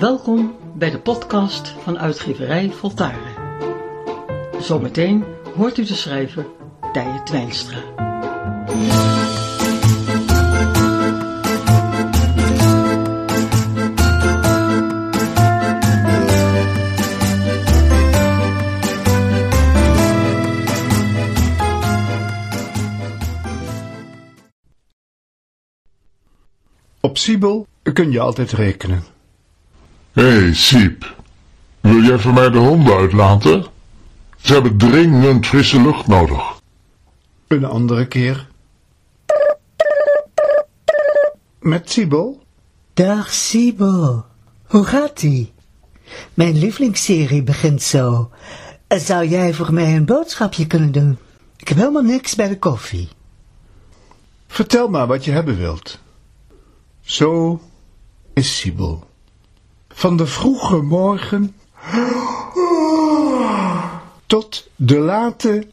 Welkom bij de podcast van uitgeverij Voltaren. Zometeen hoort u de schrijver Tije Twijnstra. Op Siebel kun je altijd rekenen. Hé, hey, Siep. Wil jij voor mij de honden uitlaten? Ze hebben dringend frisse lucht nodig. Een andere keer. Met Siebel? Dag Siebel, hoe gaat-ie? Mijn lievelingsserie begint zo. Zou jij voor mij een boodschapje kunnen doen? Ik heb helemaal niks bij de koffie. Vertel maar wat je hebben wilt. Zo is Siebel. Van de vroege morgen tot de late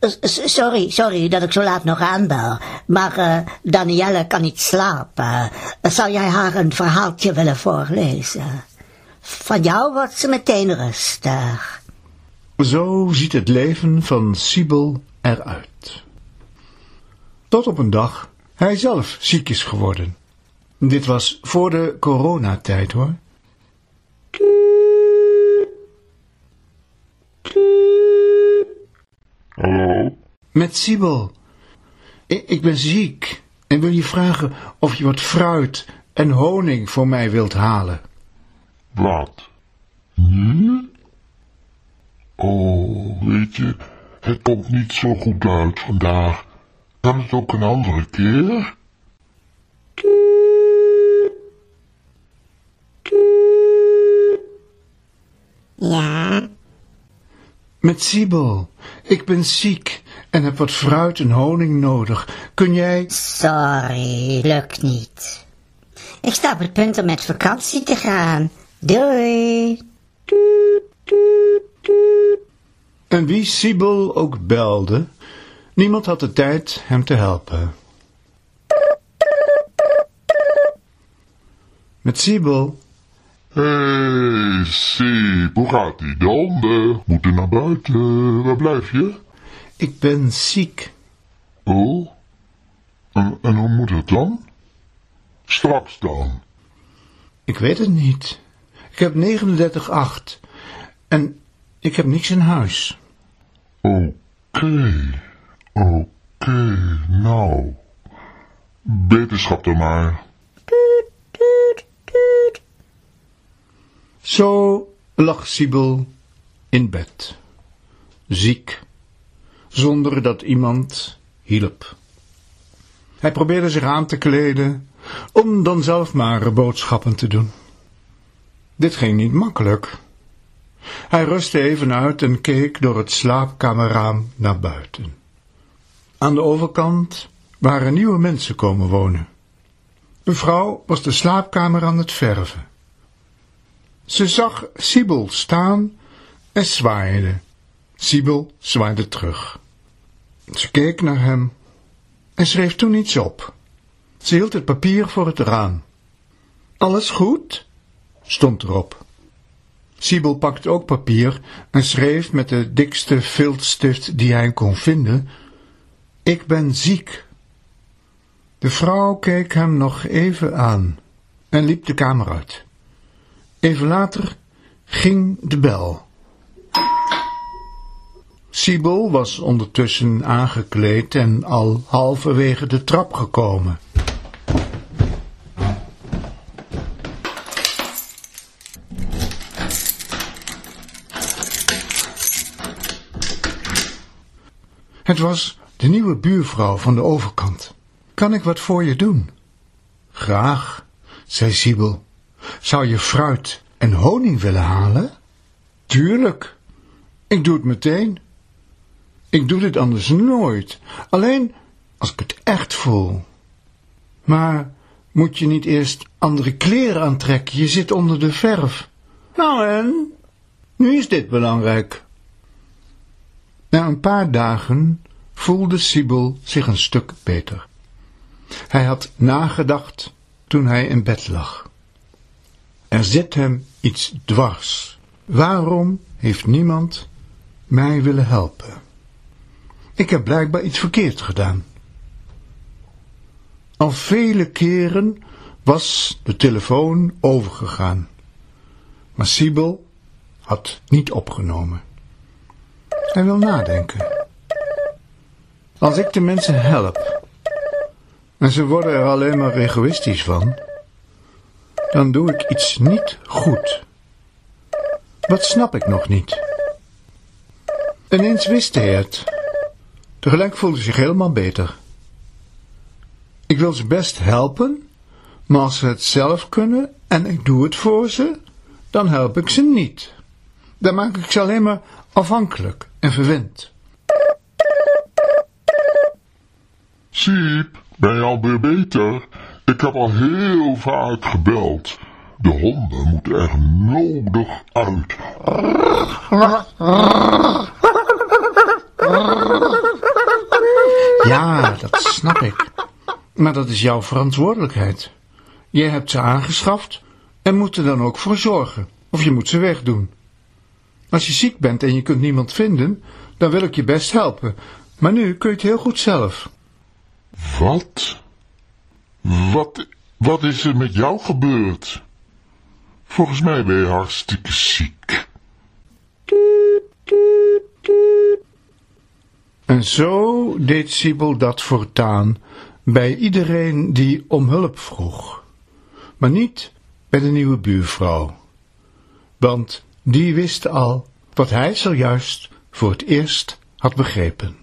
Sorry, sorry dat ik zo laat nog aanbel. Maar uh, Danielle kan niet slapen. Zou jij haar een verhaaltje willen voorlezen? Van jou wordt ze meteen rustig. Zo ziet het leven van Siebel eruit. Tot op een dag hij zelf ziek is geworden. Dit was voor de coronatijd hoor. Met Siebel. Ik, ik ben ziek en wil je vragen of je wat fruit en honing voor mij wilt halen. Wat? Nu? Oh, weet je, het komt niet zo goed uit vandaag. Kan het ook een andere keer? Ja? Met Siebel. Ik ben ziek en heb wat fruit en honing nodig. Kun jij... Sorry, lukt niet. Ik sta op het punt om met vakantie te gaan. Doei. En wie Siebel ook belde, niemand had de tijd hem te helpen. Met Siebel. Hé, hey, Siep, hoe gaat die? De honden moeten naar buiten. Waar blijf je? Ik ben ziek. Oh? En, en hoe moet het dan? Straks dan. Ik weet het niet. Ik heb 39,8 en ik heb niks in huis. Oké, oké, nou. Beterschap dan maar. Zo lag Siebel in bed, ziek, zonder dat iemand hielp. Hij probeerde zich aan te kleden, om dan zelf maar boodschappen te doen. Dit ging niet makkelijk. Hij rustte even uit en keek door het slaapkamerraam naar buiten. Aan de overkant waren nieuwe mensen komen wonen. Een vrouw was de slaapkamer aan het verven. Ze zag Siebel staan en zwaaide. Siebel zwaaide terug. Ze keek naar hem en schreef toen iets op. Ze hield het papier voor het raam. Alles goed? stond erop. Siebel pakte ook papier en schreef met de dikste viltstift die hij kon vinden: Ik ben ziek. De vrouw keek hem nog even aan en liep de kamer uit. Even later ging de bel. Siebel was ondertussen aangekleed en al halverwege de trap gekomen. Het was de nieuwe buurvrouw van de overkant. Kan ik wat voor je doen? Graag, zei Siebel. Zou je fruit en honing willen halen? Tuurlijk, ik doe het meteen. Ik doe dit anders nooit. Alleen als ik het echt voel. Maar moet je niet eerst andere kleren aantrekken? Je zit onder de verf. Nou en? Nu is dit belangrijk. Na een paar dagen voelde Sibyl zich een stuk beter. Hij had nagedacht toen hij in bed lag. Er zit hem iets dwars. Waarom heeft niemand mij willen helpen? Ik heb blijkbaar iets verkeerd gedaan. Al vele keren was de telefoon overgegaan, maar Sibyl had niet opgenomen. Hij wil nadenken. Als ik de mensen help, en ze worden er alleen maar egoïstisch van, dan doe ik iets niet goed. Wat snap ik nog niet? Ineens wist hij het. Tegelijk voelde hij zich helemaal beter. Ik wil ze best helpen, maar als ze het zelf kunnen en ik doe het voor ze, dan help ik ze niet. Dan maak ik ze alleen maar afhankelijk en verwend. Siep, ben je al weer beter? Ik heb al heel vaak gebeld. De honden moeten er nodig uit. Ja, dat snap ik. Maar dat is jouw verantwoordelijkheid. Jij hebt ze aangeschaft en moet er dan ook voor zorgen. Of je moet ze wegdoen. Als je ziek bent en je kunt niemand vinden, dan wil ik je best helpen. Maar nu kun je het heel goed zelf. Wat? Wat, wat is er met jou gebeurd? Volgens mij ben je hartstikke ziek. En zo deed Sibyl dat voortaan bij iedereen die om hulp vroeg. Maar niet bij de nieuwe buurvrouw. Want die wist al wat hij zojuist voor het eerst had begrepen.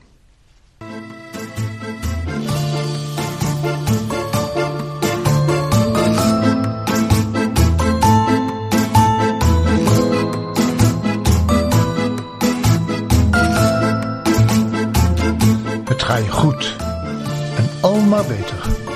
Ga je goed en al maar beter.